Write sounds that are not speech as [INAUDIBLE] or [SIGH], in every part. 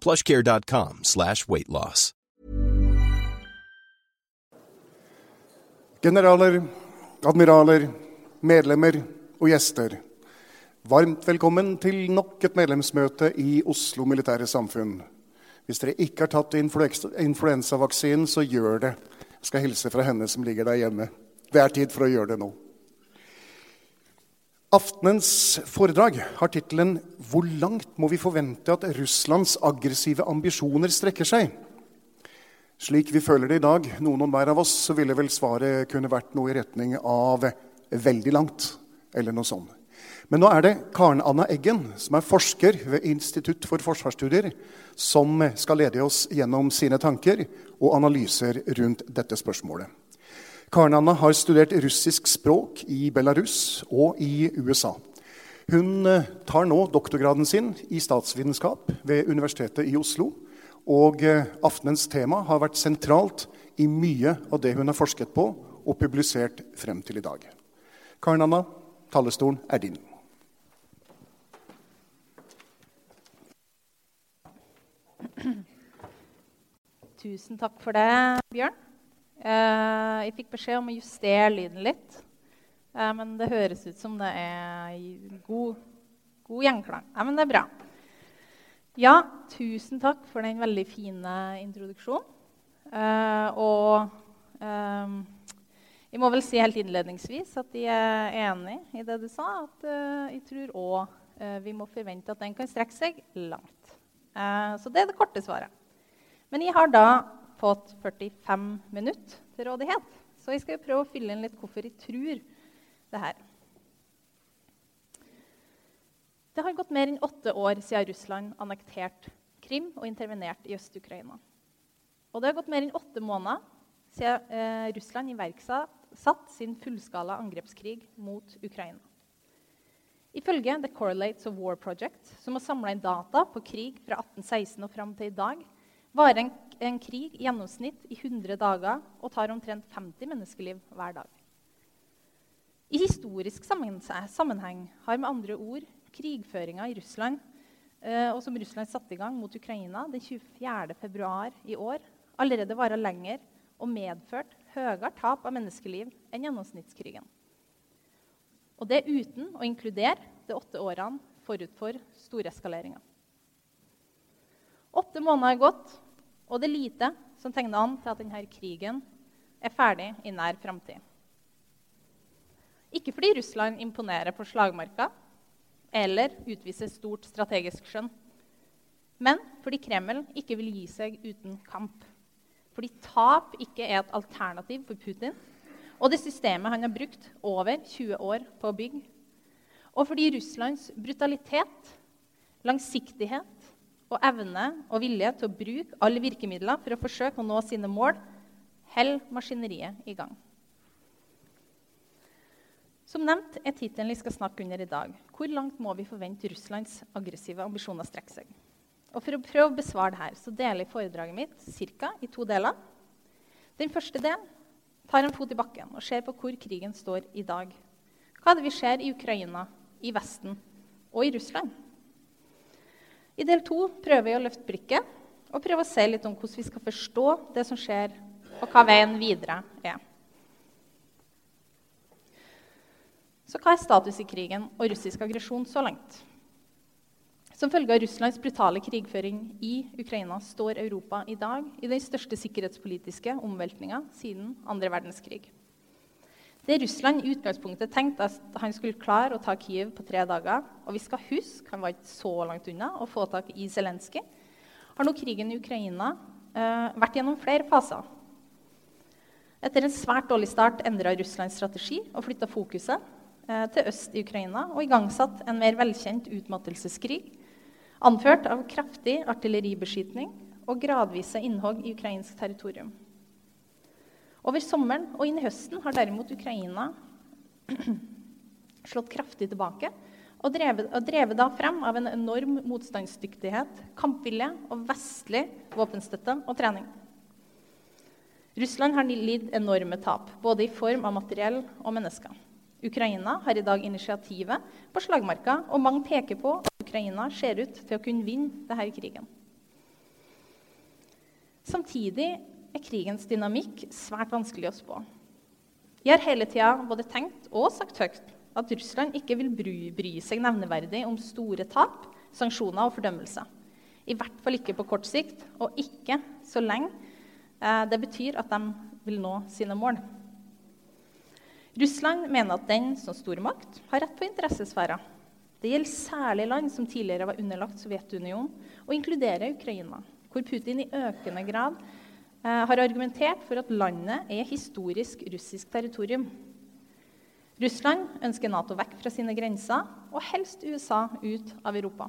plushcare.com slash weightloss. Generaler, admiraler, medlemmer og gjester. Varmt velkommen til nok et medlemsmøte i Oslo Militære Samfunn. Hvis dere ikke har tatt influ- influensavaksinen, så gjør det. Jeg skal hilse fra henne som ligger der hjemme. Det er tid for å gjøre det nå. Aftenens foredrag har tittelen 'Hvor langt må vi forvente at Russlands aggressive ambisjoner strekker seg?' Slik vi føler det i dag, noen og hver av oss, så ville vel svaret kunne vært noe i retning av 'veldig langt', eller noe sånt. Men nå er det Karen Anna Eggen, som er forsker ved Institutt for forsvarsstudier, som skal lede oss gjennom sine tanker og analyser rundt dette spørsmålet. Karen Anna har studert russisk språk i Belarus og i USA. Hun eh, tar nå doktorgraden sin i statsvitenskap ved Universitetet i Oslo. Og eh, aftenens tema har vært sentralt i mye av det hun har forsket på og publisert frem til i dag. Karen Anna, talerstolen er din. Tusen takk for det, Bjørn. Eh, jeg fikk beskjed om å justere lyden litt. Eh, men det høres ut som det er god, god gjenklang. Ja, men det er bra. Ja, tusen takk for den veldig fine introduksjonen. Eh, og jeg må vel si helt innledningsvis at jeg er enig i det du sa. At jeg tror òg vi må forvente at den kan strekke seg langt. Så det er det korte svaret. Men jeg har da fått 45 minutter til rådighet. Så jeg skal prøve å fylle inn litt hvorfor jeg tror det her. Det har gått mer enn åtte år siden Russland annekterte Krim og intervenerte i Øst-Ukraina. Og det har gått mer enn åtte måneder siden eh, Russland iverksatte sin fullskala angrepskrig mot Ukraina. Ifølge The Correlates of War Project, som har samla inn data på krig fra 1816 og fram til i dag, varer en, en krig i gjennomsnitt i 100 dager og tar omtrent 50 menneskeliv hver dag. I historisk sammenheng har med andre ord krigføringa i Russland eh, og som Russland satte i gang mot Ukraina den 24.2 i år, allerede vara lenger og medført høyere tap av menneskeliv enn gjennomsnittskrigen. Og det uten å inkludere de åtte årene forut for storeskaleringa. Åtte måneder er gått, og det er lite som tegner an til at denne krigen er ferdig i nær framtid. Ikke fordi Russland imponerer på slagmarka eller utviser stort strategisk skjønn, men fordi Kreml ikke vil gi seg uten kamp. Fordi tap ikke er et alternativ for Putin og det systemet han har brukt over 20 år på å bygge. Og fordi Russlands brutalitet, langsiktighet og evne og vilje til å bruke alle virkemidler for å forsøke å nå sine mål, holder maskineriet i gang. Som nevnt er tittelen vi skal snakke under i dag. Hvor langt må vi forvente Russlands aggressive ambisjoner strekke seg? Og For å prøve å besvare det her, så deler jeg foredraget mitt cirka i to deler. Den første delen tar en fot i bakken og ser på hvor krigen står i dag. Hva er det vi ser i Ukraina, i Vesten og i Russland? I del to prøver vi å løfte blikket og prøve å se litt om hvordan vi skal forstå det som skjer, og hva veien videre er. Så hva er status i krigen og russisk aggresjon så langt? Som følge av Russlands brutale krigføring i Ukraina står Europa i dag i den største sikkerhetspolitiske omveltninga siden andre verdenskrig. Det Russland i utgangspunktet tenkte at han skulle klare å ta Kiev på tre dager, og vi skal huske han var ikke så langt unna å få tak i Zelenskyj, har nå krigen i Ukraina eh, vært gjennom flere faser. Etter en svært dårlig start endra Russlands strategi og flytta fokuset eh, til øst i Ukraina og igangsatt en mer velkjent utmattelseskrig anført av kraftig artilleribeskytning og gradvise innhogg i ukrainsk territorium. Over sommeren og inn i høsten har derimot Ukraina [CLEARS THROAT] slått kraftig tilbake og drevet, og drevet da frem av en enorm motstandsdyktighet, kampvilje og vestlig våpenstøtte og trening. Russland har lidd enorme tap, både i form av materiell og mennesker. Ukraina har i dag initiativet på slagmarka, og mange peker på at Ukraina ser ut til å kunne vinne denne krigen. Samtidig er krigens dynamikk svært vanskelig å spå. Jeg har hele tida både tenkt og sagt høyt at Russland ikke vil bry, bry seg nevneverdig om store tap, sanksjoner og fordømmelse. I hvert fall ikke på kort sikt, og ikke så lenge eh, det betyr at de vil nå sine mål. Russland mener at den som stormakt har rett på interessesfærer. Det gjelder særlig land som tidligere var underlagt Sovjetunionen, og inkluderer Ukraina, hvor Putin i økende grad har argumentert for at landet er historisk russisk territorium. Russland ønsker Nato vekk fra sine grenser, og helst USA ut av Europa.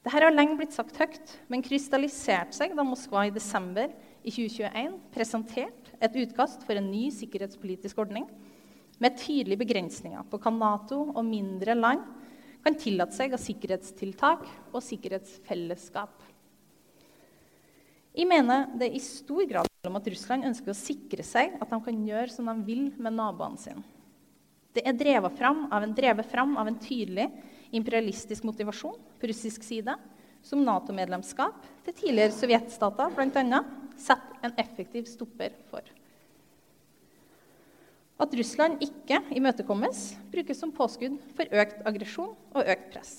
Dette har lenge blitt sagt høyt, men krystalliserte seg da Moskva i desember i 2021 presenterte et utkast for en ny sikkerhetspolitisk ordning med tydelige begrensninger på hva Nato og mindre land kan tillate seg av sikkerhetstiltak og sikkerhetsfellesskap. Jeg mener det er i stor grad om at Russland ønsker å sikre seg at de kan gjøre som de vil med naboene sine. Det er drevet fram av en, fram av en tydelig imperialistisk motivasjon på russisk side, som Nato-medlemskap til tidligere sovjetstater bl.a. setter en effektiv stopper for. At Russland ikke imøtekommes, brukes som påskudd for økt aggresjon og økt press.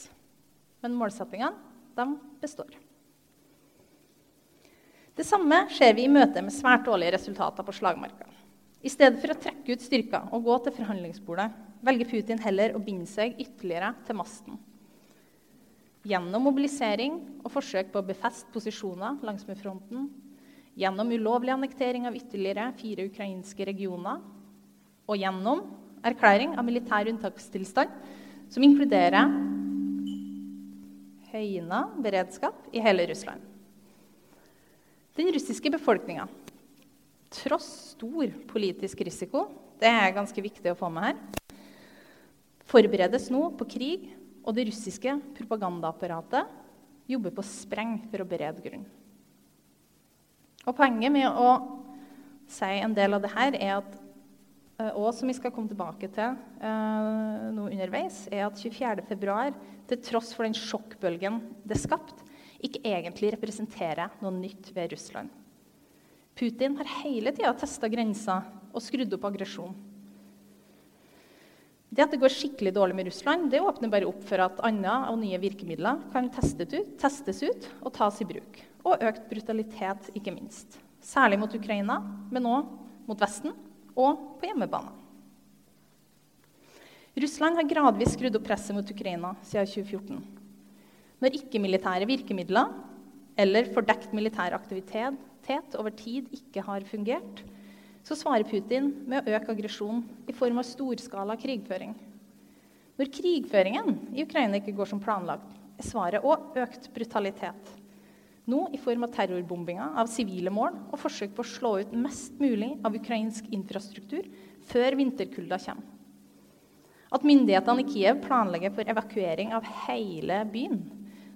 Men målsettingene består. Det samme ser vi i møte med svært dårlige resultater på slagmarka. I stedet for å trekke ut styrker og gå til forhandlingsbordet velger Putin heller å binde seg ytterligere til masten. Gjennom mobilisering og forsøk på å befeste posisjoner langsmed fronten, gjennom ulovlig annektering av ytterligere fire ukrainske regioner og gjennom erklæring av militær unntakstilstand, som inkluderer høyna beredskap i hele Russland. Den russiske befolkninga, tross stor politisk risiko, det er ganske viktig å få med her, forberedes nå på krig, og det russiske propagandaapparatet jobber på spreng for å berede grunn. Og Poenget med å si en del av det her er at Eh, og som vi skal komme tilbake til uh, nå underveis, er at 24.2., til tross for den sjokkbølgen det skapte, ikke egentlig representerer noe nytt ved Russland. Putin har hele tida testa grenser og skrudd opp aggresjon. Det at det går skikkelig dårlig med Russland, det åpner bare opp for at andre og nye virkemidler kan testes ut, testes ut og tas i bruk. Og økt brutalitet, ikke minst. Særlig mot Ukraina, men òg mot Vesten og på hjemmebane. Russland har gradvis skrudd opp presset mot Ukraina siden 2014. Når ikke-militære virkemidler eller fordekt militær aktivitet over tid ikke har fungert, så svarer Putin med å øke aggresjon i form av storskala krigføring. Når krigføringen i Ukraina ikke går som planlagt, er svaret òg økt brutalitet. Nå i form av terrorbombinger av sivile mål og forsøk på å slå ut mest mulig av ukrainsk infrastruktur før vinterkulda kommer. At myndighetene i Kiev planlegger for evakuering av hele byen,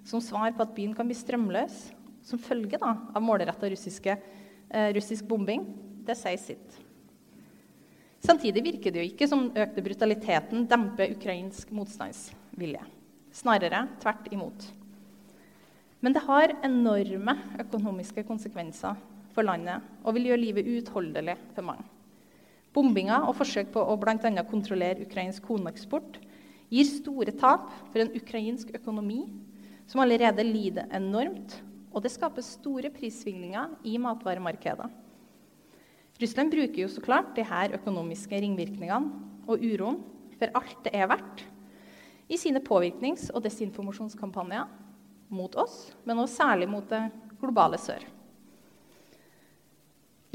som svar på at byen kan bli strømløs som følge da, av målretta eh, russisk bombing, det sier sitt. Samtidig virker det jo ikke som økte brutaliteten demper ukrainsk motstandsvilje. Snarere tvert imot. Men det har enorme økonomiske konsekvenser for landet og vil gjøre livet uutholdelig for mange. Bombinga og forsøk på å bl.a. kontrollere ukrainsk korneksport gir store tap for en ukrainsk økonomi som allerede lider enormt, og det skaper store prissvingninger i matvaremarkedet. Russland bruker jo så klart de her økonomiske ringvirkningene og uroen for alt det er verdt i sine påvirknings- og desinformasjonskampanjer mot oss, men også særlig mot det globale sør.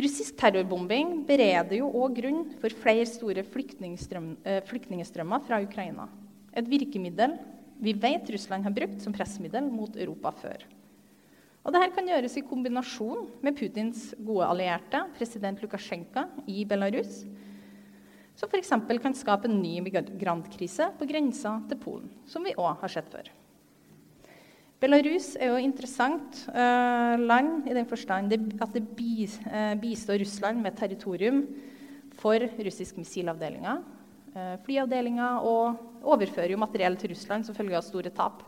Russisk terrorbombing bereder jo òg grunn for flere store eh, flyktningstrømmer fra Ukraina. Et virkemiddel vi vet Russland har brukt som pressmiddel mot Europa før. Og Dette kan gjøres i kombinasjon med Putins gode allierte, president Lukasjenko i Belarus, som f.eks. kan skape en ny migrantkrise på grensa til Polen, som vi òg har sett før. Belarus er jo et interessant uh, land i den forstand at det uh, bistår Russland med territorium for russisk missilavdelinger, uh, flyavdelinger, og overfører jo materiell til Russland som følge av store tap.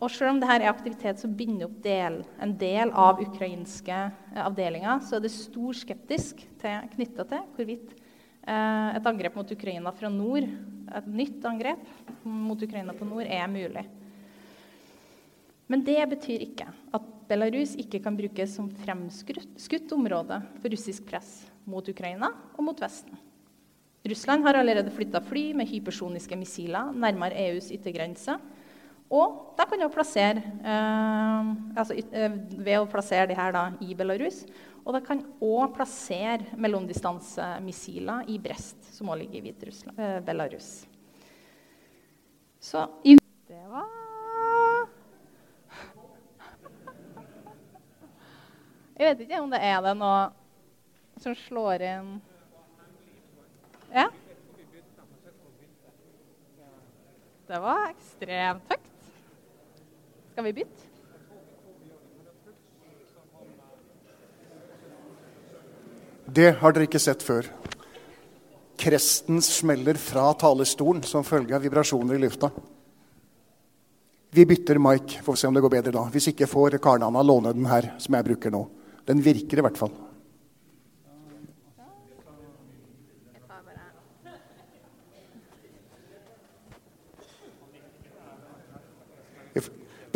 Og selv om dette er aktivitet som binder opp del, en del av ukrainske eh, avdelinger, så er det stor skeptisk knytta til hvorvidt eh, et angrep mot Ukraina fra nord, et nytt angrep mot Ukraina på nord, er mulig. Men det betyr ikke at Belarus ikke kan brukes som fremskutt område for russisk press mot Ukraina og mot Vesten. Russland har allerede flytta fly med hypersoniske missiler nærmere EUs yttergrense og da kan jo plassere, eh, altså, eh, ved å plassere de her da, i Belarus. Og de kan òg plassere mellomdistansemissiler i Brest, som òg ligger i Hviterussland, eh, Belarus. Så i Det var Jeg vet ikke om det er det noe som slår inn Ja? Det var ekstremt høyt. Skal vi bytte? Det har dere ikke sett før. Kresten smeller fra talerstolen som følge av vibrasjoner i lufta. Vi bytter mic, får se om det går bedre da. Hvis ikke får Karen Anna låne den her, som jeg bruker nå. Den virker i hvert fall.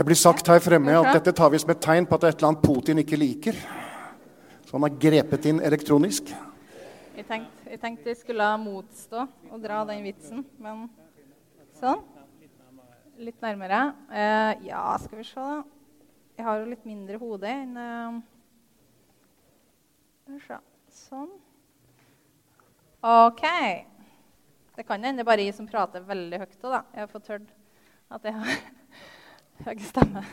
Det blir sagt her fremme at dette tar vi som et tegn på at det er et eller annet Putin ikke liker. Så han har grepet inn elektronisk. Jeg tenkte jeg, tenkte jeg skulle motstå og dra den vitsen, men sånn. Litt nærmere. Uh, ja, skal vi se, da. Jeg har jo litt mindre hode enn uh, Sånn. OK. Det kan hende bare jeg som prater veldig høyt òg, da. Jeg har fått hørt at jeg har Høy stemme.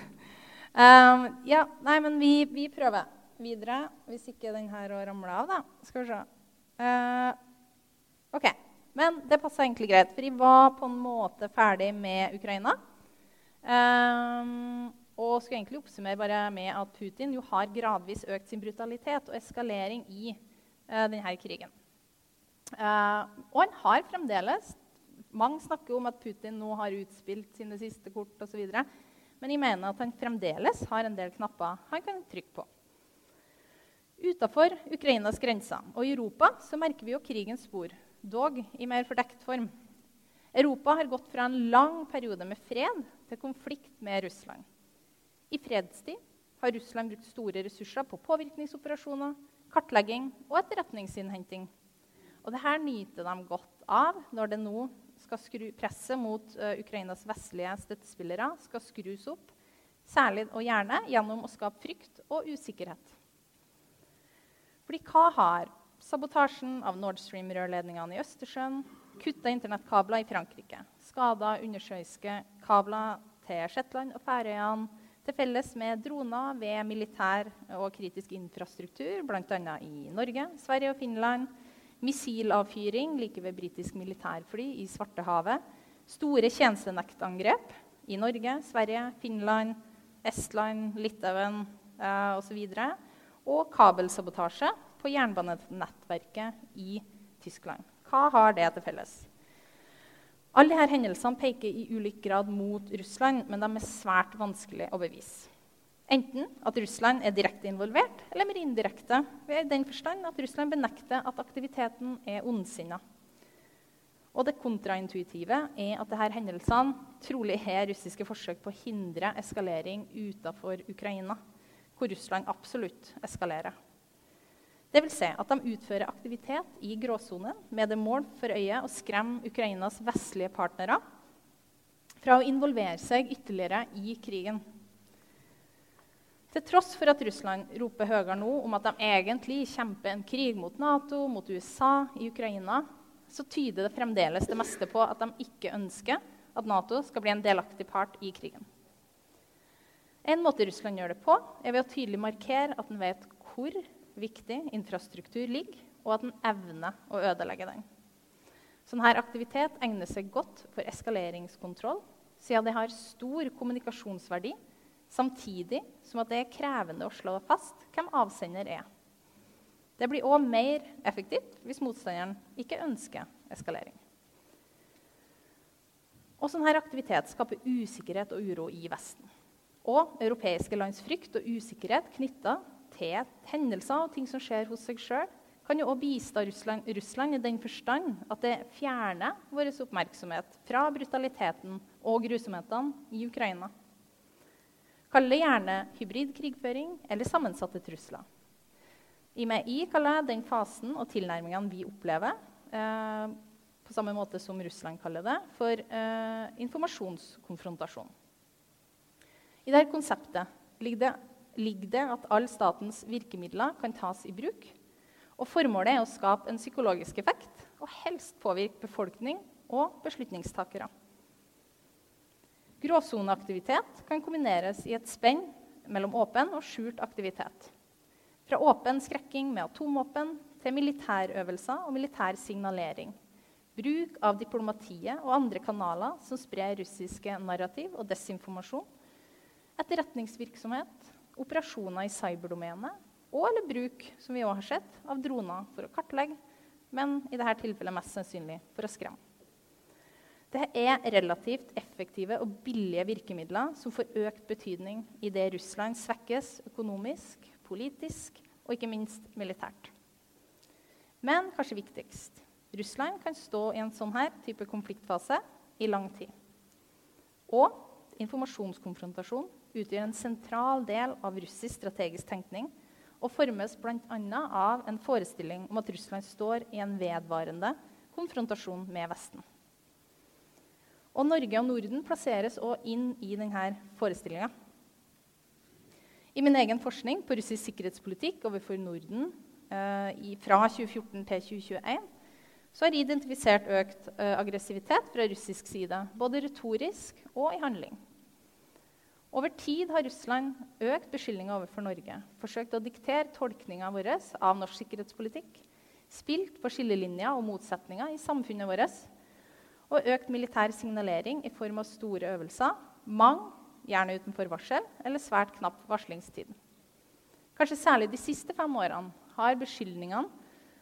Um, ja, nei, men vi, vi, prøver videre. Hvis ikke den her ramler av, da. Skal vi se. Uh, OK. Men det passa egentlig greit, for jeg var på en måte ferdig med Ukraina. Um, og skulle egentlig oppsummere bare med at Putin jo har gradvis økt sin brutalitet og eskalering i uh, denne krigen. Uh, og han har fremdeles Mange snakker om at Putin nå har utspilt sine siste kort osv. Men jeg mener at han fremdeles har en del knapper han kan trykke på. Utafor Ukrainas grenser og i Europa så merker vi jo krigens spor, dog i mer fordekt form. Europa har gått fra en lang periode med fred til konflikt med Russland. I fredstid har Russland brukt store ressurser på påvirkningsoperasjoner, kartlegging og etterretningsinnhenting. Og dette nyter de godt av når det nå skru, presset mot uh, Ukrainas vestlige støttespillere skal skrus opp, særlig og gjerne gjennom å skape frykt og usikkerhet. Fordi hva har sabotasjen av Nord Stream-rørledningene i Østersjøen, kutta internettkabler i Frankrike, skada undersjøiske kabler til Shetland og Færøyene, til felles med droner ved militær og kritisk infrastruktur, bl.a. i Norge, Sverige og Finland, missilavfyring like ved britisk militærfly i Svartehavet, store tjenestenektangrep i Norge, Sverige, Finland, Estland, Litauen eh, osv. Og, og kabelsabotasje på jernbanenettverket i Tyskland. Hva har det til felles? Alle disse hendelsene peker i ulik grad mot Russland, men de er svært vanskelig å bevise. Enten at Russland er direkte involvert, eller mer indirekte, ved den forstand at Russland benekter at aktiviteten er ondsinna. Og det kontraintuitive er at disse hendelsene trolig er russiske forsøk på å hindre eskalering utenfor Ukraina, hvor Russland absolutt eskalerer. Vil si at de utfører aktivitet i gråsonen med det mål for øye å skremme Ukrainas vestlige partnere fra å involvere seg ytterligere i krigen. Til tross for at Russland roper høyere nå om at de egentlig kjemper en krig mot Nato, mot USA i Ukraina, så tyder det fremdeles det meste på at de ikke ønsker at Nato skal bli en delaktig part i krigen. En måte Russland gjør det på, er ved å tydelig markere at den vet hvor viktig infrastruktur ligger, og at den evner å ødelegge den. Sånn her aktivitet egner seg godt for eskaleringskontroll, siden det har stor kommunikasjonsverdi, samtidig som at det er krevende å slå fast hvem avsender er. Det blir òg mer effektivt hvis motstanderen ikke ønsker eskalering. Og sånn her aktivitet skaper usikkerhet og uro i Vesten. Og europeiske lands frykt og usikkerhet knytta til hendelser og ting som skjer hos seg sjøl, kan jo også bistå Russland, Russland, i den forstand at det fjerner vår oppmerksomhet fra brutaliteten og grusomhetene i Ukraina. Kall det gjerne hybrid krigføring eller sammensatte trusler. i kaller jeg den fasen og tilnærmingene vi opplever, eh, på samme måte som Russland kaller det, for eh, informasjonskonfrontasjon. I dette konseptet ligger det ligger det at alle statens virkemidler kan tas i bruk. Og Formålet er å skape en psykologisk effekt og helst påvirke befolkning og beslutningstakere. Gråsoneaktivitet kan kombineres i et spenn mellom åpen og skjult aktivitet. Fra åpen skrekking med atomvåpen til militærøvelser og militær signalering. Bruk av diplomatiet og andre kanaler som sprer russiske narrativ og desinformasjon. Etterretningsvirksomhet operasjoner i cyberdomenet og eller bruk som vi også har sett, av droner for å kartlegge, men i dette tilfellet mest sannsynlig for å skremme. Dette er relativt effektive og billige virkemidler som får økt betydning idet Russland svekkes økonomisk, politisk og ikke minst militært. Men kanskje viktigst Russland kan stå i en sånn her type konfliktfase i lang tid. Og informasjonskonfrontasjon utgjør en sentral del av russisk strategisk tenkning og formes bl.a. av en forestilling om at Russland står i en vedvarende konfrontasjon med Vesten. Og Norge og Norden plasseres òg inn i denne forestillinga. I min egen forskning på russisk sikkerhetspolitikk overfor Norden eh, fra 2014 til 2021 så har jeg identifisert økt eh, aggressivitet fra russisk side, både retorisk og i handling. Over tid har Russland økt beskyldninger overfor Norge, forsøkt å diktere tolkninga vår av norsk sikkerhetspolitikk, spilt på skillelinjer og motsetninger i samfunnet vårt og økt militær signalering i form av store øvelser, mange gjerne utenfor varsel, eller svært knapp varslingstid. Kanskje særlig de siste fem årene har beskyldningene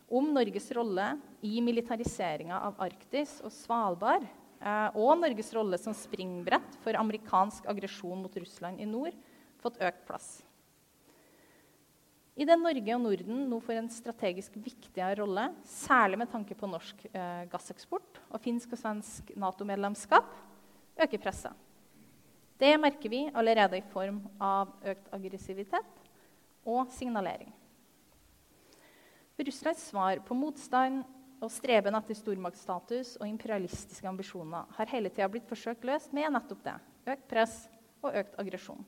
om Norges rolle i militariseringa av Arktis og Svalbard Eh, og Norges rolle som springbrett for amerikansk aggresjon mot Russland i nord fått økt plass. I det Norge og Norden nå får en strategisk viktigere rolle, særlig med tanke på norsk eh, gasseksport og finsk og svensk Nato-medlemskap, øker presset. Det merker vi allerede i form av økt aggressivitet og signalering. Russlands svar på motstand og streben etter stormaktsstatus og imperialistiske ambisjoner har hele tida blitt forsøkt løst med nettopp det økt press og økt aggresjon.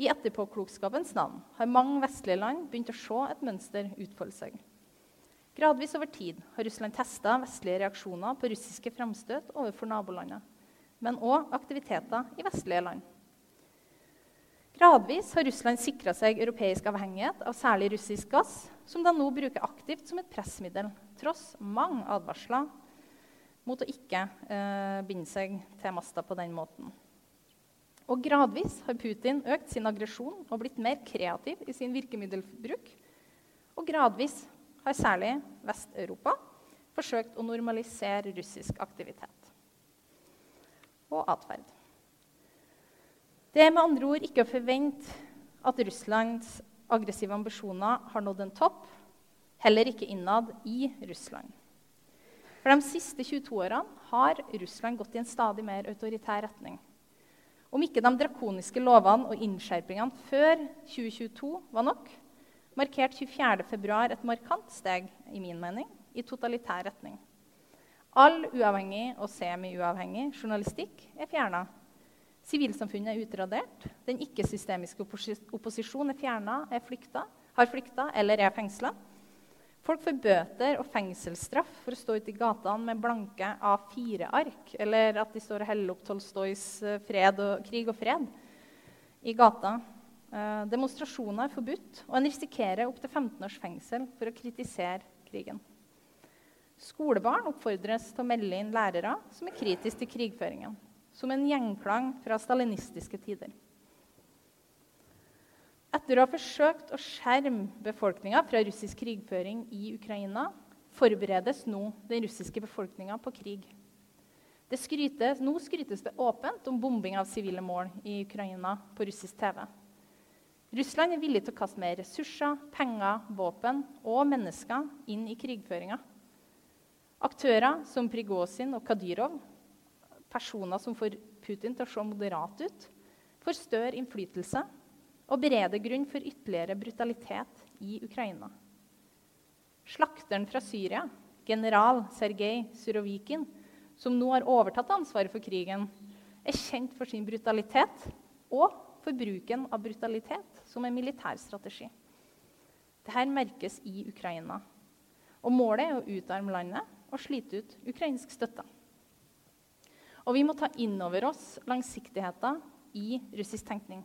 I etterpåklokskapens navn har mange vestlige land begynt å se et mønster utfolde seg. Gradvis over tid har Russland testa vestlige reaksjoner på russiske framstøt overfor nabolandet, men òg aktiviteter i vestlige land. Gradvis har Russland sikra seg europeisk avhengighet av særlig russisk gass, som de nå bruker aktivt som et pressmiddel, tross mange advarsler mot å ikke eh, binde seg til masta på den måten. Og gradvis har Putin økt sin aggresjon og blitt mer kreativ i sin virkemiddelbruk. Og gradvis har særlig Vest-Europa forsøkt å normalisere russisk aktivitet og atferd. Det er med andre ord ikke å forvente at Russlands aggressive ambisjoner har nådd en topp, heller ikke innad i Russland. For De siste 22 årene har Russland gått i en stadig mer autoritær retning. Om ikke de drakoniske lovene og innskjerpingene før 2022 var nok, markerte 24.2 et markant steg i min mening, i totalitær retning. All uavhengig og semi-uavhengig journalistikk er fjerna. Sivilsamfunnet er utradert. Den ikke-systemiske opposisjonen er fjerna, har flykta eller er fengsla. Folk får bøter og fengselsstraff for å stå ute i gatene med blanke A4-ark, eller at de står og heller opp Tolstojs fred og, 'Krig og fred' i gata. Eh, demonstrasjoner er forbudt, og en risikerer opptil 15 års fengsel for å kritisere krigen. Skolebarn oppfordres til å melde inn lærere som er kritiske til krigføringen, som en gjengklang fra stalinistiske tider. Etter å ha forsøkt å skjerme befolkninga fra russisk krigføring i Ukraina, forberedes nå den russiske befolkninga på krig. Skrytes, nå skrytes det åpent om bombing av sivile mål i Ukraina på russisk TV. Russland er villig til å kaste mer ressurser, penger, våpen og mennesker inn i krigføringa. Aktører som Prigozjin og Kadyrov, personer som får Putin til å se moderat ut, får større innflytelse og bereder grunn for ytterligere brutalitet i Ukraina. Slakteren fra Syria, general Sergej Surovikin, som nå har overtatt ansvaret for krigen, er kjent for sin brutalitet og for bruken av brutalitet som en militærstrategi. Dette merkes i Ukraina. Og målet er å utarme landet og slite ut ukrainsk støtte. Og vi må ta inn over oss langsiktigheten i russisk tenkning.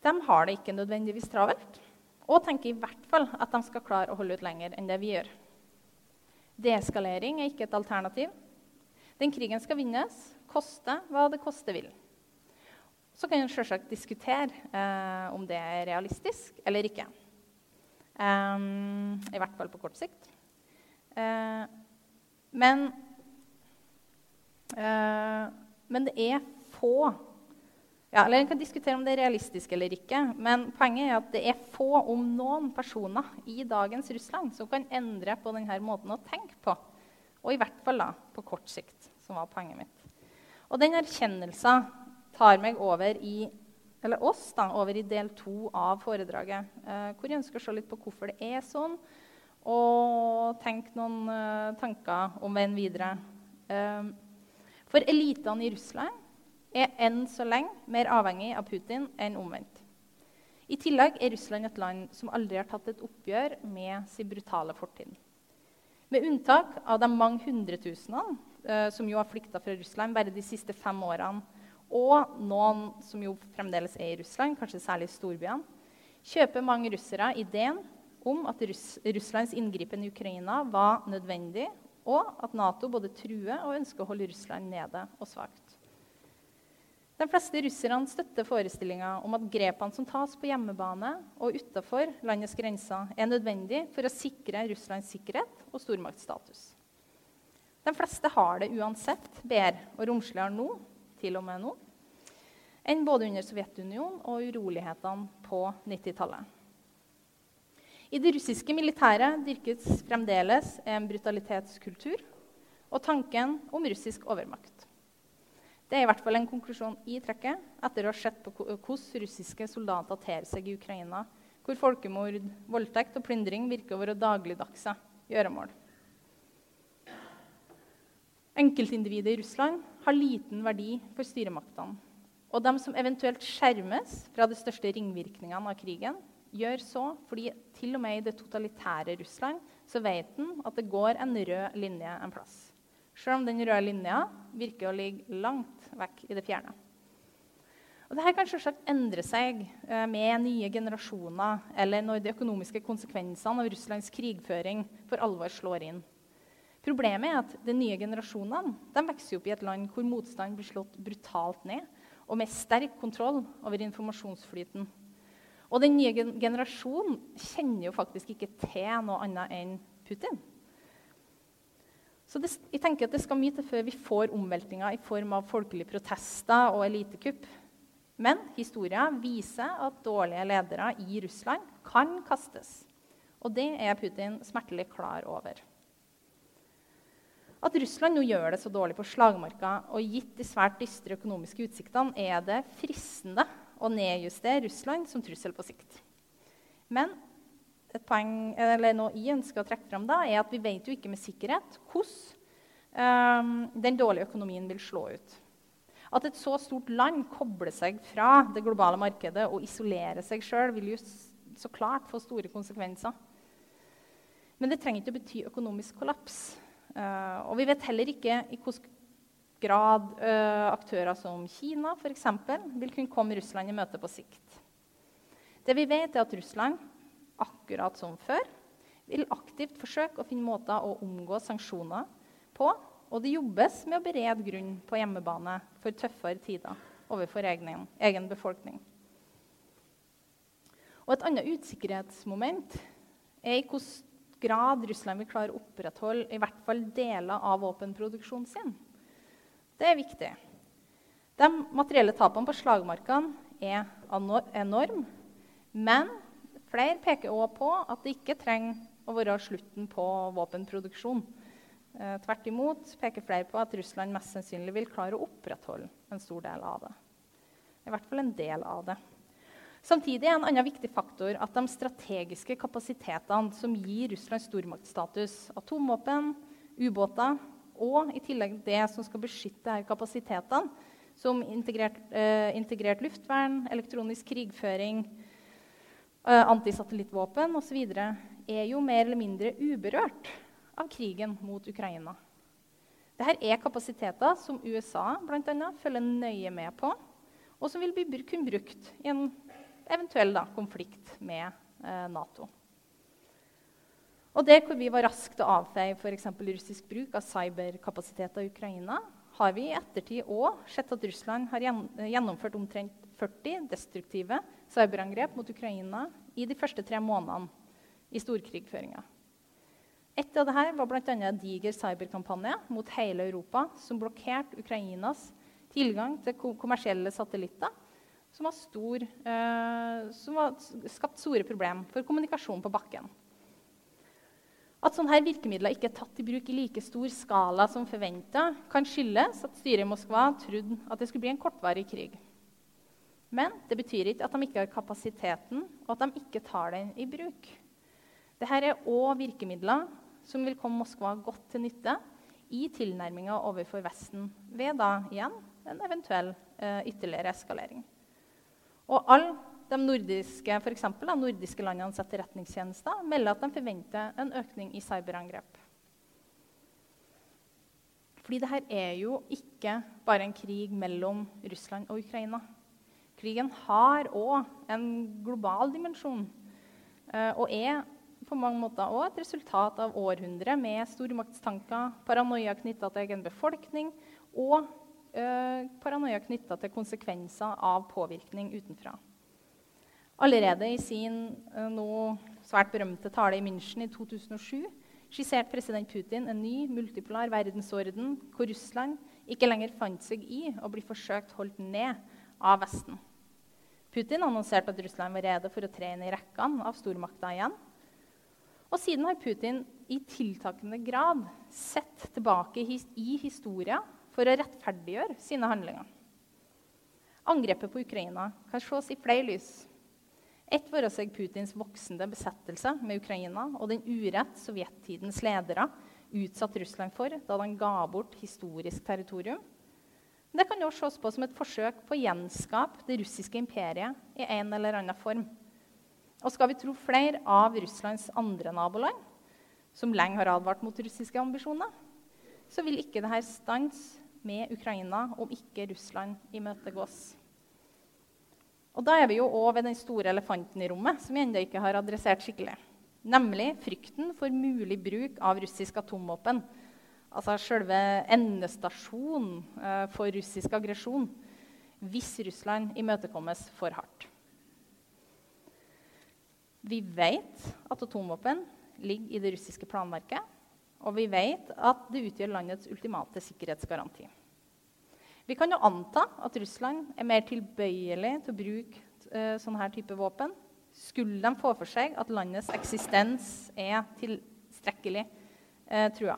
De har det ikke nødvendigvis travelt, og tenker i hvert fall at de skal klare å holde ut lenger enn det vi gjør. Deeskalering er ikke et alternativ. Den krigen skal vinnes, koste hva det koste vil. Så kan en selvsagt diskutere eh, om det er realistisk eller ikke. Um, I hvert fall på kort sikt. Uh, men, uh, men det er få ja, eller En kan diskutere om det er realistisk eller ikke, men poenget er at det er få, om noen, personer i dagens Russland som kan endre på denne måten å tenke på. Og i hvert fall da, på kort sikt, som var poenget mitt. Og den erkjennelsen tar meg over i, eller oss da, over i del to av foredraget, eh, hvor jeg ønsker å se litt på hvorfor det er sånn, og tenke noen eh, tanker om veien videre. Eh, for elitene i Russland er enn så lenge mer avhengig av Putin enn omvendt. I tillegg er Russland et land som aldri har tatt et oppgjør med sin brutale fortid. Med unntak av de mange hundretusenene eh, som jo har flykta fra Russland bare de siste fem årene, og noen som jo fremdeles er i Russland, kanskje særlig i storbyene, kjøper mange russere ideen om at Russ Russlands inngripen i Ukraina var nødvendig, og at Nato både truer og ønsker å holde Russland nede og svakt. De fleste russerne støtter forestillinga om at grepene som tas på hjemmebane og utafor landets grenser, er nødvendig for å sikre Russlands sikkerhet og stormaktsstatus. De fleste har det uansett bedre og romsligere nå, til og med nå, enn både under Sovjetunionen og urolighetene på 90-tallet. I det russiske militæret dyrkes fremdeles en brutalitetskultur og tanken om russisk overmakt. Det er i hvert fall en konklusjon i trekket etter å ha sett på hvordan russiske soldater ter seg i Ukraina, hvor folkemord, voldtekt og plyndring virker å være dagligdagse gjøremål. Enkeltindividet i Russland har liten verdi for styremaktene. Og de som eventuelt skjermes fra de største ringvirkningene av krigen, gjør så fordi til og med i det totalitære Russland så vet en at det går en rød linje en plass. Selv om den røde linja virker å ligge langt vekk i det fjerne. Og Dette kan selvsagt endre seg eh, med nye generasjoner eller når de økonomiske konsekvensene av Russlands krigføring for alvor slår inn. Problemet er at de nye generasjonene de vokser opp i et land hvor motstand blir slått brutalt ned, og med sterk kontroll over informasjonsflyten. Og den nye generasjonen kjenner jo faktisk ikke til noe annet enn Putin. Så det, jeg tenker at det skal mye til før vi får omveltninger i form av folkelige protester og elitekupp. Men historien viser at dårlige ledere i Russland kan kastes. Og det er Putin smertelig klar over. At Russland nå gjør det så dårlig på slagmarka, og gitt de svært dystre økonomiske utsiktene, er det fristende å nedjustere Russland som trussel på sikt. Men et poeng, eller noe jeg ønsker å trekke fram da, er at vi vet jo ikke med sikkerhet hvordan um, den dårlige økonomien vil slå ut. At et så stort land kobler seg fra det globale markedet og isolerer seg sjøl, vil jo så klart få store konsekvenser. Men det trenger ikke å bety økonomisk kollaps. Uh, og vi vet heller ikke i hvilken grad uh, aktører som Kina eksempel, vil kunne komme Russland i møte på sikt. Det vi vet, er at Russland, akkurat som før, vil aktivt forsøke å finne måter å omgå sanksjoner på. Og det jobbes med å berede grunn på hjemmebane for tøffere tider overfor egen, egen befolkning. Og Et annet usikkerhetsmoment er i hvilken grad Russland vil klare å opprettholde i hvert fall deler av våpenproduksjonen sin. Det er viktig. De materielle tapene på slagmarkene er enorme. Men flere peker også på at det ikke trenger å være slutten på våpenproduksjon. Eh, tvert imot peker flere på at Russland mest sannsynlig vil klare å opprettholde en stor del av det. I hvert fall en del av det. Samtidig er en annen viktig faktor at de strategiske kapasitetene som gir Russland stormaktstatus, atomvåpen, ubåter og i tillegg det som skal beskytte disse kapasitetene, som integrert, eh, integrert luftvern, elektronisk krigføring, antisatellittvåpen osv., er jo mer eller mindre uberørt av krigen mot Ukraina. Dette er kapasiteter som USA annet, følger nøye med på, og som vil bli kun brukt i en eventuell da, konflikt med eh, Nato. Og der hvor vi var raskt til å avfeie f.eks. russisk bruk av cyberkapasiteter i Ukraina, har vi i ettertid òg sett at Russland har gjennomført omtrent 40 destruktive cyberangrep mot Ukraina i de første tre månedene i storkrigføringa. Et av dette var bl.a. en diger cyberkampanje mot hele Europa som blokkerte Ukrainas tilgang til kommersielle satellitter som stor, eh, som har skapt store problemer for kommunikasjon på bakken. At sånne virkemidler ikke er tatt i bruk i like stor skala som forventa, kan skyldes at styret i Moskva trodde at det skulle bli en kortvarig krig. Men det betyr ikke at de ikke har kapasiteten, og at de ikke tar den i bruk. Dette er òg virkemidler som vil komme Moskva godt til nytte i tilnærminga overfor Vesten ved da igjen en eventuell eh, ytterligere eskalering. Og alle de nordiske, for eksempel, de nordiske landenes etterretningstjenester melder at de forventer en økning i cyberangrep. Fordi dette er jo ikke bare en krig mellom Russland og Ukraina. Krigen har òg en global dimensjon eh, og er på mange måter òg et resultat av århundrer med stormaktstanker, paranoia knytta til egen befolkning og eh, paranoia knytta til konsekvenser av påvirkning utenfra. Allerede i sin eh, nå svært berømte tale i München i 2007 skisserte president Putin en ny multipolar verdensorden hvor Russland ikke lenger fant seg i å bli forsøkt holdt ned av Vesten. Putin annonserte at Russland var rede for å tre inn i rekkene av stormakter igjen. Og siden har Putin i tiltakende grad sett tilbake i historien for å rettferdiggjøre sine handlinger. Angrepet på Ukraina kan ses i flere lys. Ett var å seg Putins voksende besettelse med Ukraina og den urett sovjettidens ledere utsatte Russland for da de ga bort historisk territorium. Det kan også ses på som et forsøk på å gjenskape det russiske imperiet i en eller annen form. Og skal vi tro flere av Russlands andre naboland, som lenge har advart mot russiske ambisjoner, så vil ikke dette stanse med Ukraina om ikke Russland imøtegås. Og da er vi jo òg ved den store elefanten i rommet, som vi ennå ikke har adressert skikkelig. Nemlig frykten for mulig bruk av russisk atomvåpen. Altså selve endestasjonen eh, for russisk aggresjon hvis Russland imøtekommes for hardt. Vi vet at atomvåpen ligger i det russiske planverket. Og vi vet at det utgjør landets ultimate sikkerhetsgaranti. Vi kan jo anta at Russland er mer tilbøyelig til å bruke uh, sånne her type våpen. Skulle de få for seg at landets eksistens er tilstrekkelig uh, trua.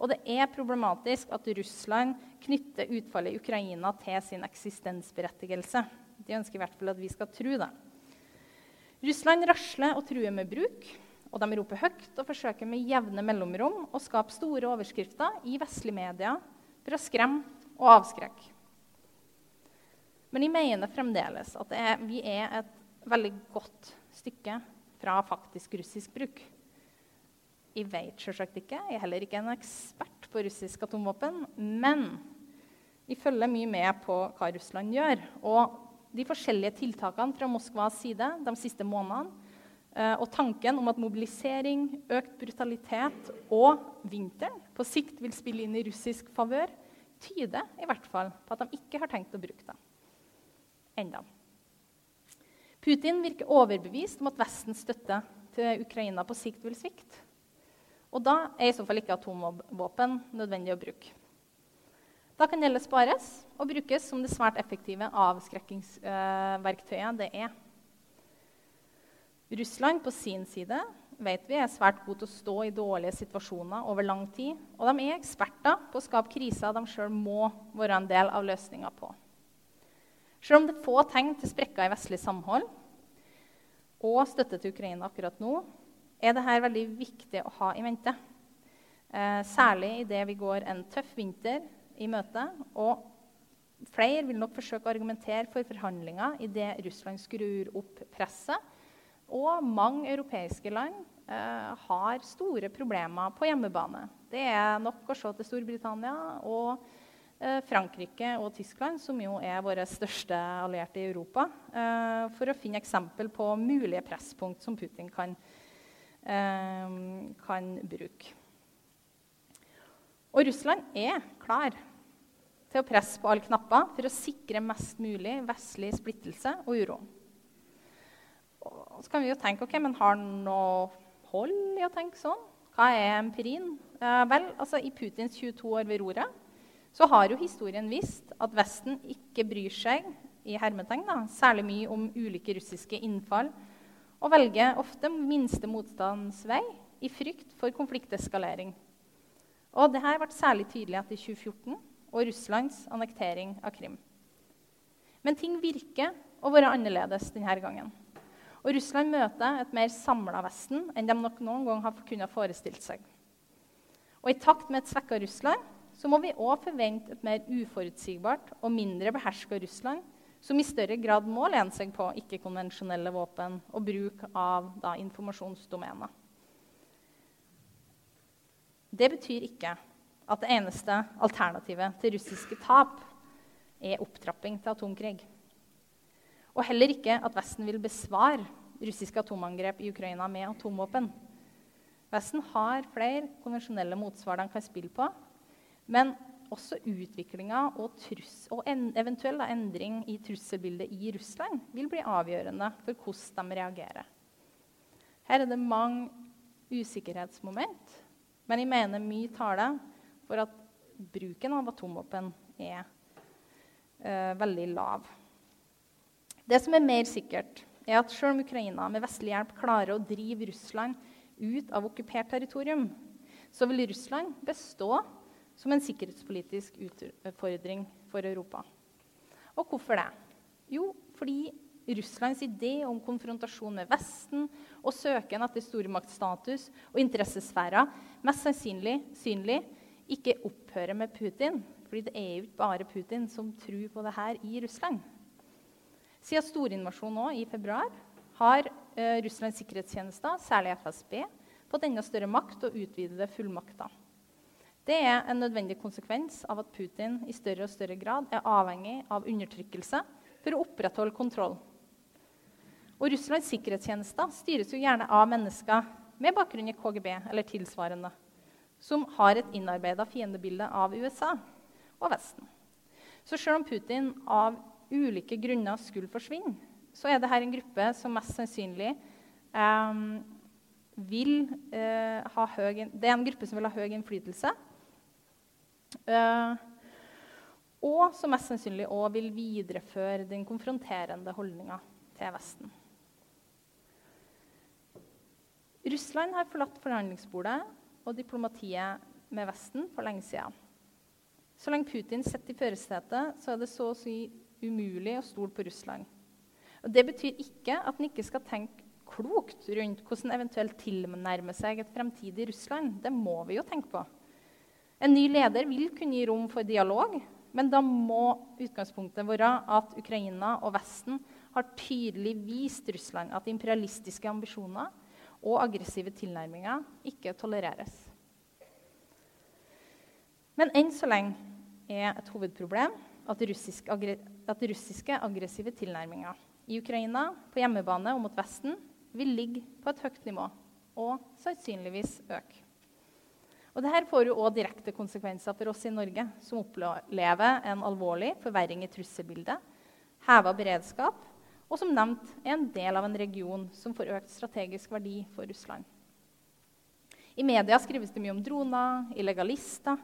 Og det er problematisk at Russland knytter utfallet i Ukraina til sin eksistensberettigelse. De ønsker i hvert fall at vi skal tro det. Russland rasler og truer med bruk. Og de roper høyt og forsøker med jevne mellomrom å skape store overskrifter i vestlige medier for å skremme og avskrekk. Men jeg mener fremdeles at er, vi er et veldig godt stykke fra faktisk russisk bruk. Jeg vet selvsagt ikke, jeg er heller ikke en ekspert på russisk atomvåpen. Men jeg følger mye med på hva Russland gjør. Og de forskjellige tiltakene fra Moskvas side de siste månedene, eh, og tanken om at mobilisering, økt brutalitet og vinteren på sikt vil spille inn i russisk favør, tyder i hvert fall på at de ikke har tenkt å bruke det enda. Putin virker overbevist om at Vestens støtte til Ukraina på sikt vil svikte. Og da er i så fall ikke atomvåpen nødvendig å bruke. Da kan gjeldet spares og brukes som det svært effektive avskrekkingsverktøyet det er. Russland på sin side vet vi er svært gode til å stå i dårlige situasjoner over lang tid. Og de er eksperter på å skape kriser de sjøl må være en del av løsninga på. Selv om det er få tegn til sprekker i vestlig samhold og støtte til Ukraina akkurat nå, er dette veldig viktig å ha i mente. Eh, særlig idet vi går en tøff vinter i møte. Og flere vil nok forsøke å argumentere for forhandlinger idet Russland skrur opp presset og mange europeiske land eh, har store problemer på hjemmebane. Det er nok å se til Storbritannia og eh, Frankrike og Tyskland, som jo er våre største allierte i Europa, eh, for å finne eksempel på mulige presspunkt som Putin kan, eh, kan bruke. Og Russland er klar til å presse på alle knapper for å sikre mest mulig vestlig splittelse og uro. Og så kan vi jo tenke ok, men har noe hold i å tenke sånn? Hva er empirien? Eh, vel, altså I Putins 22 år ved roret så har jo historien vist at Vesten ikke bryr seg i hermetegn, da, særlig mye om ulike russiske innfall, og velger ofte minste motstands vei i frykt for konflikteskalering. Og Dette ble særlig tydelig etter 2014 og Russlands annektering av Krim. Men ting virker å være annerledes denne gangen. Og Russland møter et mer samla Vesten enn de nok noen gang har kunnet forestilt seg. Og I takt med et svekka Russland så må vi òg forvente et mer uforutsigbart og mindre beherska Russland, som i større grad må lene seg på ikke-konvensjonelle våpen og bruk av da, informasjonsdomener. Det betyr ikke at det eneste alternativet til russiske tap er opptrapping til atomkrig. Og heller ikke at Vesten vil besvare russiske atomangrep i Ukraina med atomvåpen. Vesten har flere konvensjonelle motsvar de kan spille på. Men også utviklinga og, og en eventuell endring i trusselbildet i Russland vil bli avgjørende for hvordan de reagerer. Her er det mange usikkerhetsmoment. Men jeg mener mye taler for at bruken av atomvåpen er eh, veldig lav. Det som er mer sikkert, er at selv om Ukraina med vestlig hjelp klarer å drive Russland ut av okkupert territorium, så vil Russland bestå som en sikkerhetspolitisk utfordring for Europa. Og hvorfor det? Jo, fordi Russlands idé om konfrontasjon med Vesten og søken etter stormaktstatus og interessesfærer mest sannsynlig synlig, ikke opphører med Putin. Fordi det er jo ikke bare Putin som tror på det her i Russland. Siden storinvasjonen i februar har eh, Russlands sikkerhetstjenester, særlig FSB, fått enda større makt og utvidede fullmakter. Det er en nødvendig konsekvens av at Putin i større og større grad er avhengig av undertrykkelse for å opprettholde kontroll. Og Russlands sikkerhetstjenester styres jo gjerne av mennesker med bakgrunn i KGB eller tilsvarende, som har et innarbeida fiendebilde av USA og Vesten. Så selv om Putin av ulike grunner skulle forsvinne, så er dette en gruppe som mest sannsynlig eh, vil eh, ha høy Det er en gruppe som vil ha høy innflytelse. Eh, og som mest sannsynlig òg vil videreføre den konfronterende holdninga til Vesten. Russland har forlatt forhandlingsbordet og diplomatiet med Vesten for lenge siden. Så lenge Putin sitter i førersetet, så er det så å si umulig å stole på Russland. Og det betyr ikke at en ikke skal tenke klokt rundt hvordan eventuelt tilnærme seg et fremtidig Russland. Det må vi jo tenke på. En ny leder vil kunne gi rom for dialog men da må utgangspunktet være at Ukraina og Vesten har tydelig vist Russland at imperialistiske ambisjoner og aggressive tilnærminger ikke tolereres. Men enn så lenge er et hovedproblem at, russisk, at russiske aggressive tilnærminger i Ukraina, på hjemmebane og mot Vesten vil ligge på et høyt nivå og sannsynligvis øke. Og Dette får jo også direkte konsekvenser for oss i Norge, som opplever en alvorlig forverring i trusselbildet, heva beredskap, og som nevnt er en del av en region som får økt strategisk verdi for Russland. I media skrives det mye om droner, illegalister.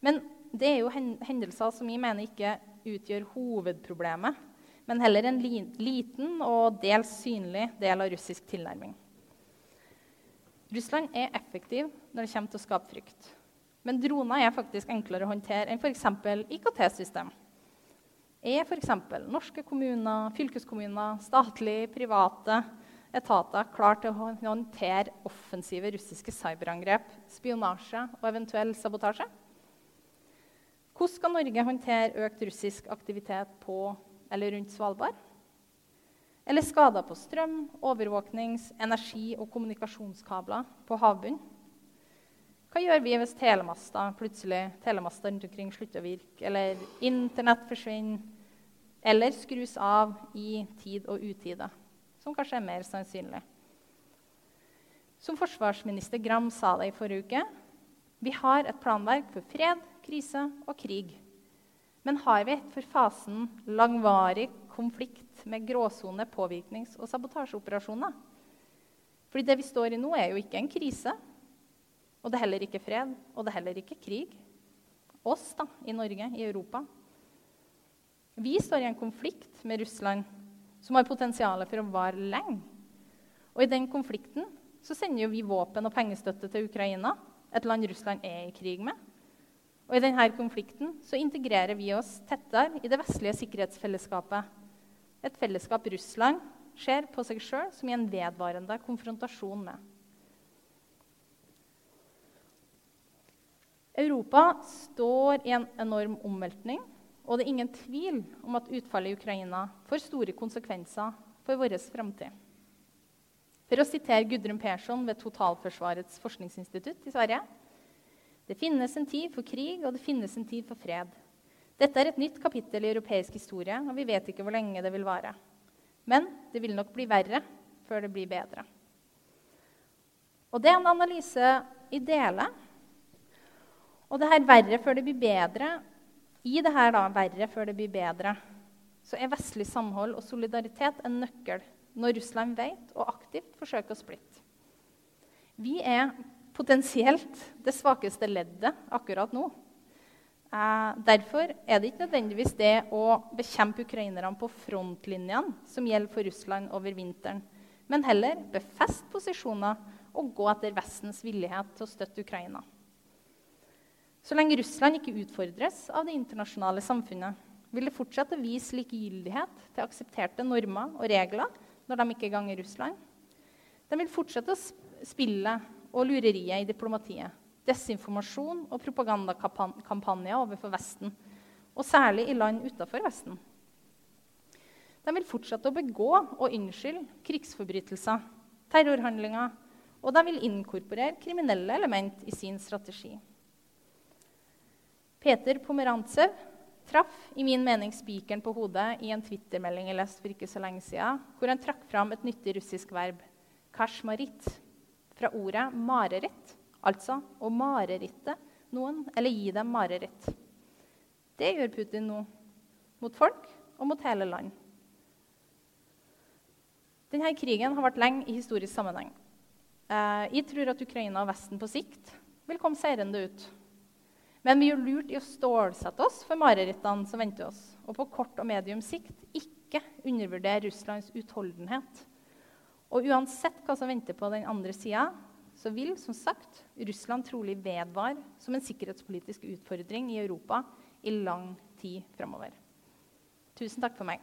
Men det er jo hendelser som jeg mener ikke utgjør hovedproblemet, men heller en liten og dels synlig del av russisk tilnærming. Russland er effektiv når det kommer til å skape frykt. Men droner er faktisk enklere å håndtere enn f.eks. IKT-system. Er f.eks. norske kommuner, fylkeskommuner, statlige, private etater klar til å håndtere offensive russiske cyberangrep, spionasje og eventuell sabotasje? Hvordan skal Norge håndtere økt russisk aktivitet på eller rundt Svalbard? Eller skader på strøm, overvåknings-, energi- og kommunikasjonskabler på havbunnen. Hva gjør vi hvis telemaster plutselig telemaster rundt omkring slutter å virke, eller Internett forsvinner, eller skrus av i tid og utide, som kanskje er mer sannsynlig? Som forsvarsminister Gram sa det i forrige uke, vi har et planverk for fred, krise og krig. Men har vi etter fasen langvarig konflikt med gråsone, påvirknings- og sabotasjeoperasjoner. Fordi det vi står i nå, er jo ikke en krise. Og det er heller ikke fred, og det er heller ikke krig. Oss da, i Norge, i Europa. Vi står i en konflikt med Russland som har potensial for å vare lenge. Og i den konflikten så sender vi våpen og pengestøtte til Ukraina, et land Russland er i krig med. Og i denne konflikten så integrerer vi oss tettere i det vestlige sikkerhetsfellesskapet et fellesskap Russland ser på seg sjøl som i en vedvarende konfrontasjon med. Europa står i en enorm omveltning, og det er ingen tvil om at utfallet i Ukraina får store konsekvenser for vår framtid. For å sitere Gudrun Persson ved Totalforsvarets forskningsinstitutt i Sverige Det finnes en tid for krig, og det finnes en tid for fred. Dette er et nytt kapittel i europeisk historie, og vi vet ikke hvor lenge det vil vare. Men det vil nok bli verre før det blir bedre. Og det er en analyse i deler. Og det her verre før det blir bedre I det her da, verre før det blir bedre så er vestlig samhold og solidaritet en nøkkel når Russland vet og aktivt forsøker å splitte. Vi er potensielt det svakeste leddet akkurat nå. Eh, derfor er det ikke nødvendigvis det å bekjempe ukrainerne på frontlinjene som gjelder for Russland over vinteren, men heller befeste posisjoner og gå etter Vestens villighet til å støtte Ukraina. Så lenge Russland ikke utfordres av det internasjonale samfunnet, vil det fortsette å vise likegyldighet til aksepterte normer og regler når de ikke ganger Russland. De vil fortsette å spille og lureriet i diplomatiet desinformasjon og propagandakampanjer overfor Vesten, og særlig i land utenfor Vesten. De vil fortsette å begå og unnskylde krigsforbrytelser, terrorhandlinger, og de vil inkorporere kriminelle element i sin strategi. Peter Pomerantsev traff i min mening spikeren på hodet i en twittermelding jeg leste for ikke så lenge siden, hvor han trakk fram et nyttig russisk verb, kashmarit, fra ordet mareritt, Altså å mareritte noen, eller gi dem mareritt. Det gjør Putin nå. Mot folk og mot hele land. Denne krigen har vært lenge i historisk sammenheng. Eh, jeg tror at Ukraina og Vesten på sikt vil komme seirende ut. Men vi gjør lurt i å stålsette oss for marerittene som venter oss, og på kort og medium sikt ikke undervurdere Russlands utholdenhet. Og uansett hva som venter på den andre sida, så vil som sagt Russland trolig vedvare som en sikkerhetspolitisk utfordring i Europa i lang tid framover. Tusen takk for meg.